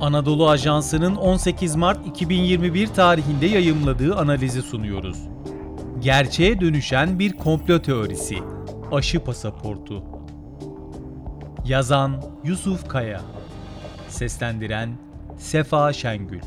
Anadolu Ajansı'nın 18 Mart 2021 tarihinde yayımladığı analizi sunuyoruz. Gerçeğe dönüşen bir komplo teorisi. Aşı pasaportu. Yazan Yusuf Kaya. Seslendiren Sefa Şengül.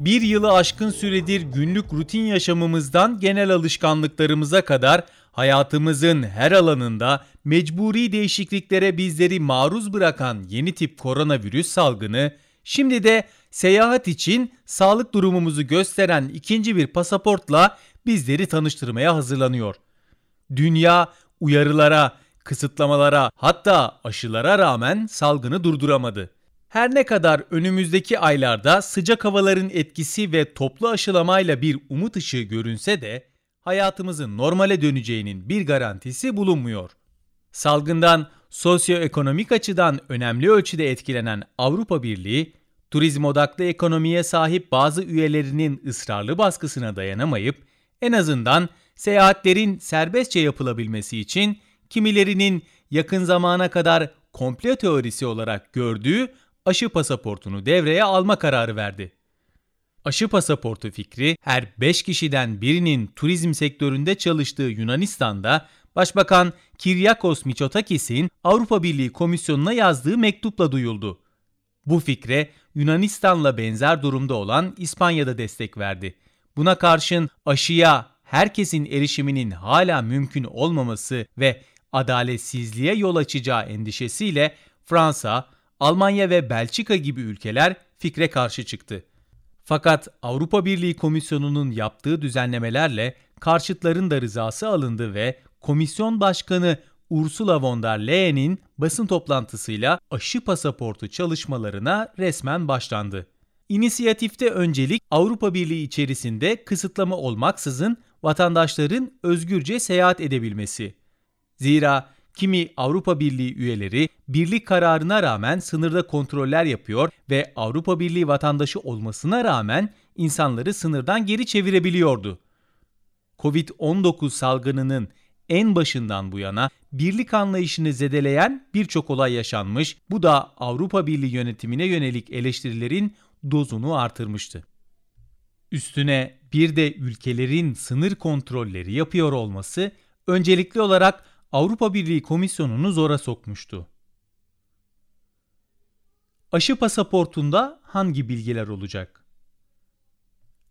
Bir yılı aşkın süredir günlük rutin yaşamımızdan genel alışkanlıklarımıza kadar hayatımızın her alanında mecburi değişikliklere bizleri maruz bırakan yeni tip koronavirüs salgını, şimdi de seyahat için sağlık durumumuzu gösteren ikinci bir pasaportla bizleri tanıştırmaya hazırlanıyor. Dünya uyarılara, kısıtlamalara hatta aşılara rağmen salgını durduramadı. Her ne kadar önümüzdeki aylarda sıcak havaların etkisi ve toplu aşılamayla bir umut ışığı görünse de hayatımızın normale döneceğinin bir garantisi bulunmuyor. Salgından sosyoekonomik açıdan önemli ölçüde etkilenen Avrupa Birliği, turizm odaklı ekonomiye sahip bazı üyelerinin ısrarlı baskısına dayanamayıp en azından seyahatlerin serbestçe yapılabilmesi için kimilerinin yakın zamana kadar komplo teorisi olarak gördüğü aşı pasaportunu devreye alma kararı verdi. Aşı pasaportu fikri her 5 kişiden birinin turizm sektöründe çalıştığı Yunanistan'da Başbakan Kiryakos Mitsotakis'in Avrupa Birliği Komisyonu'na yazdığı mektupla duyuldu. Bu fikre Yunanistan'la benzer durumda olan İspanya'da destek verdi. Buna karşın aşıya herkesin erişiminin hala mümkün olmaması ve adaletsizliğe yol açacağı endişesiyle Fransa, Almanya ve Belçika gibi ülkeler fikre karşı çıktı. Fakat Avrupa Birliği Komisyonu'nun yaptığı düzenlemelerle karşıtların da rızası alındı ve Komisyon Başkanı Ursula von der Leyen'in basın toplantısıyla aşı pasaportu çalışmalarına resmen başlandı. İnisiyatifte öncelik Avrupa Birliği içerisinde kısıtlama olmaksızın vatandaşların özgürce seyahat edebilmesi. Zira kimi Avrupa Birliği üyeleri birlik kararına rağmen sınırda kontroller yapıyor ve Avrupa Birliği vatandaşı olmasına rağmen insanları sınırdan geri çevirebiliyordu. Covid-19 salgınının en başından bu yana birlik anlayışını zedeleyen birçok olay yaşanmış, bu da Avrupa Birliği yönetimine yönelik eleştirilerin dozunu artırmıştı. Üstüne bir de ülkelerin sınır kontrolleri yapıyor olması öncelikli olarak Avrupa Birliği Komisyonu'nu zora sokmuştu. Aşı pasaportunda hangi bilgiler olacak?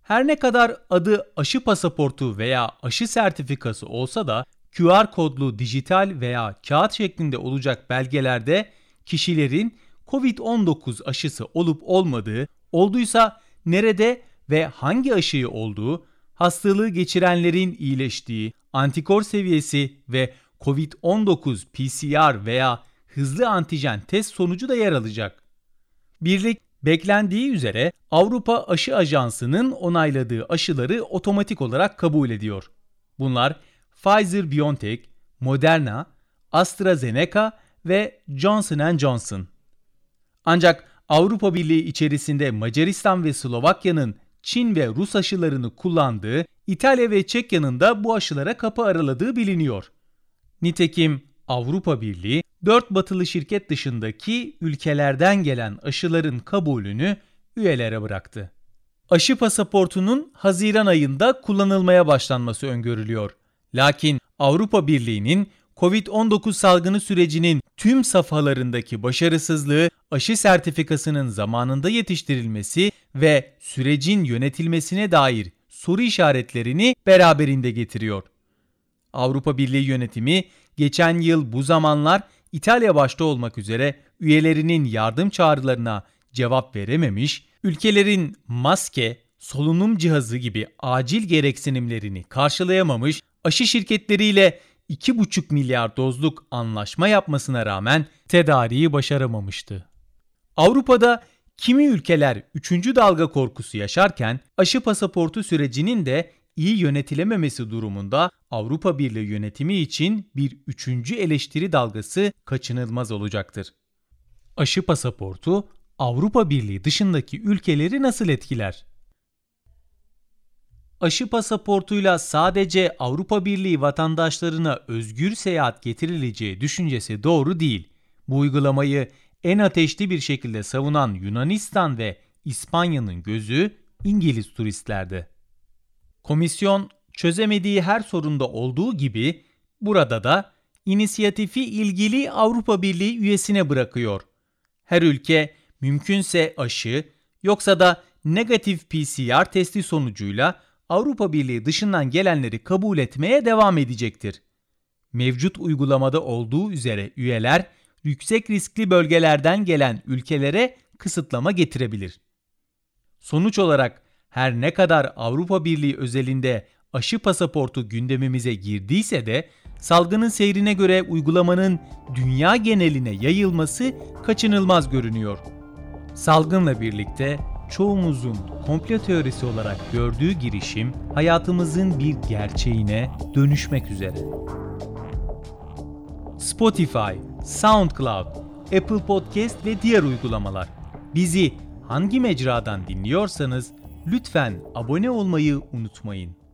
Her ne kadar adı aşı pasaportu veya aşı sertifikası olsa da QR kodlu dijital veya kağıt şeklinde olacak belgelerde kişilerin COVID-19 aşısı olup olmadığı, olduysa nerede ve hangi aşıyı olduğu, hastalığı geçirenlerin iyileştiği, antikor seviyesi ve COVID-19 PCR veya hızlı antijen test sonucu da yer alacak. Birlik beklendiği üzere Avrupa Aşı Ajansı'nın onayladığı aşıları otomatik olarak kabul ediyor. Bunlar Pfizer-BioNTech, Moderna, AstraZeneca ve Johnson Johnson. Ancak Avrupa Birliği içerisinde Macaristan ve Slovakya'nın Çin ve Rus aşılarını kullandığı, İtalya ve Çekya'nın da bu aşılara kapı araladığı biliniyor. Nitekim Avrupa Birliği 4 batılı şirket dışındaki ülkelerden gelen aşıların kabulünü üyelere bıraktı. Aşı pasaportunun Haziran ayında kullanılmaya başlanması öngörülüyor. Lakin Avrupa Birliği'nin COVID-19 salgını sürecinin tüm safhalarındaki başarısızlığı aşı sertifikasının zamanında yetiştirilmesi ve sürecin yönetilmesine dair soru işaretlerini beraberinde getiriyor. Avrupa Birliği yönetimi geçen yıl bu zamanlar İtalya başta olmak üzere üyelerinin yardım çağrılarına cevap verememiş, ülkelerin maske, solunum cihazı gibi acil gereksinimlerini karşılayamamış, aşı şirketleriyle 2,5 milyar dozluk anlaşma yapmasına rağmen tedariği başaramamıştı. Avrupa'da kimi ülkeler 3. dalga korkusu yaşarken aşı pasaportu sürecinin de iyi yönetilememesi durumunda Avrupa Birliği yönetimi için bir üçüncü eleştiri dalgası kaçınılmaz olacaktır. Aşı pasaportu Avrupa Birliği dışındaki ülkeleri nasıl etkiler? Aşı pasaportuyla sadece Avrupa Birliği vatandaşlarına özgür seyahat getirileceği düşüncesi doğru değil. Bu uygulamayı en ateşli bir şekilde savunan Yunanistan ve İspanya'nın gözü İngiliz turistlerde. Komisyon çözemediği her sorunda olduğu gibi burada da inisiyatifi ilgili Avrupa Birliği üyesine bırakıyor. Her ülke mümkünse aşı yoksa da negatif PCR testi sonucuyla Avrupa Birliği dışından gelenleri kabul etmeye devam edecektir. Mevcut uygulamada olduğu üzere üyeler yüksek riskli bölgelerden gelen ülkelere kısıtlama getirebilir. Sonuç olarak her ne kadar Avrupa Birliği özelinde aşı pasaportu gündemimize girdiyse de salgının seyrine göre uygulamanın dünya geneline yayılması kaçınılmaz görünüyor. Salgınla birlikte çoğumuzun komplo teorisi olarak gördüğü girişim hayatımızın bir gerçeğine dönüşmek üzere. Spotify, SoundCloud, Apple Podcast ve diğer uygulamalar. Bizi hangi mecradan dinliyorsanız lütfen abone olmayı unutmayın.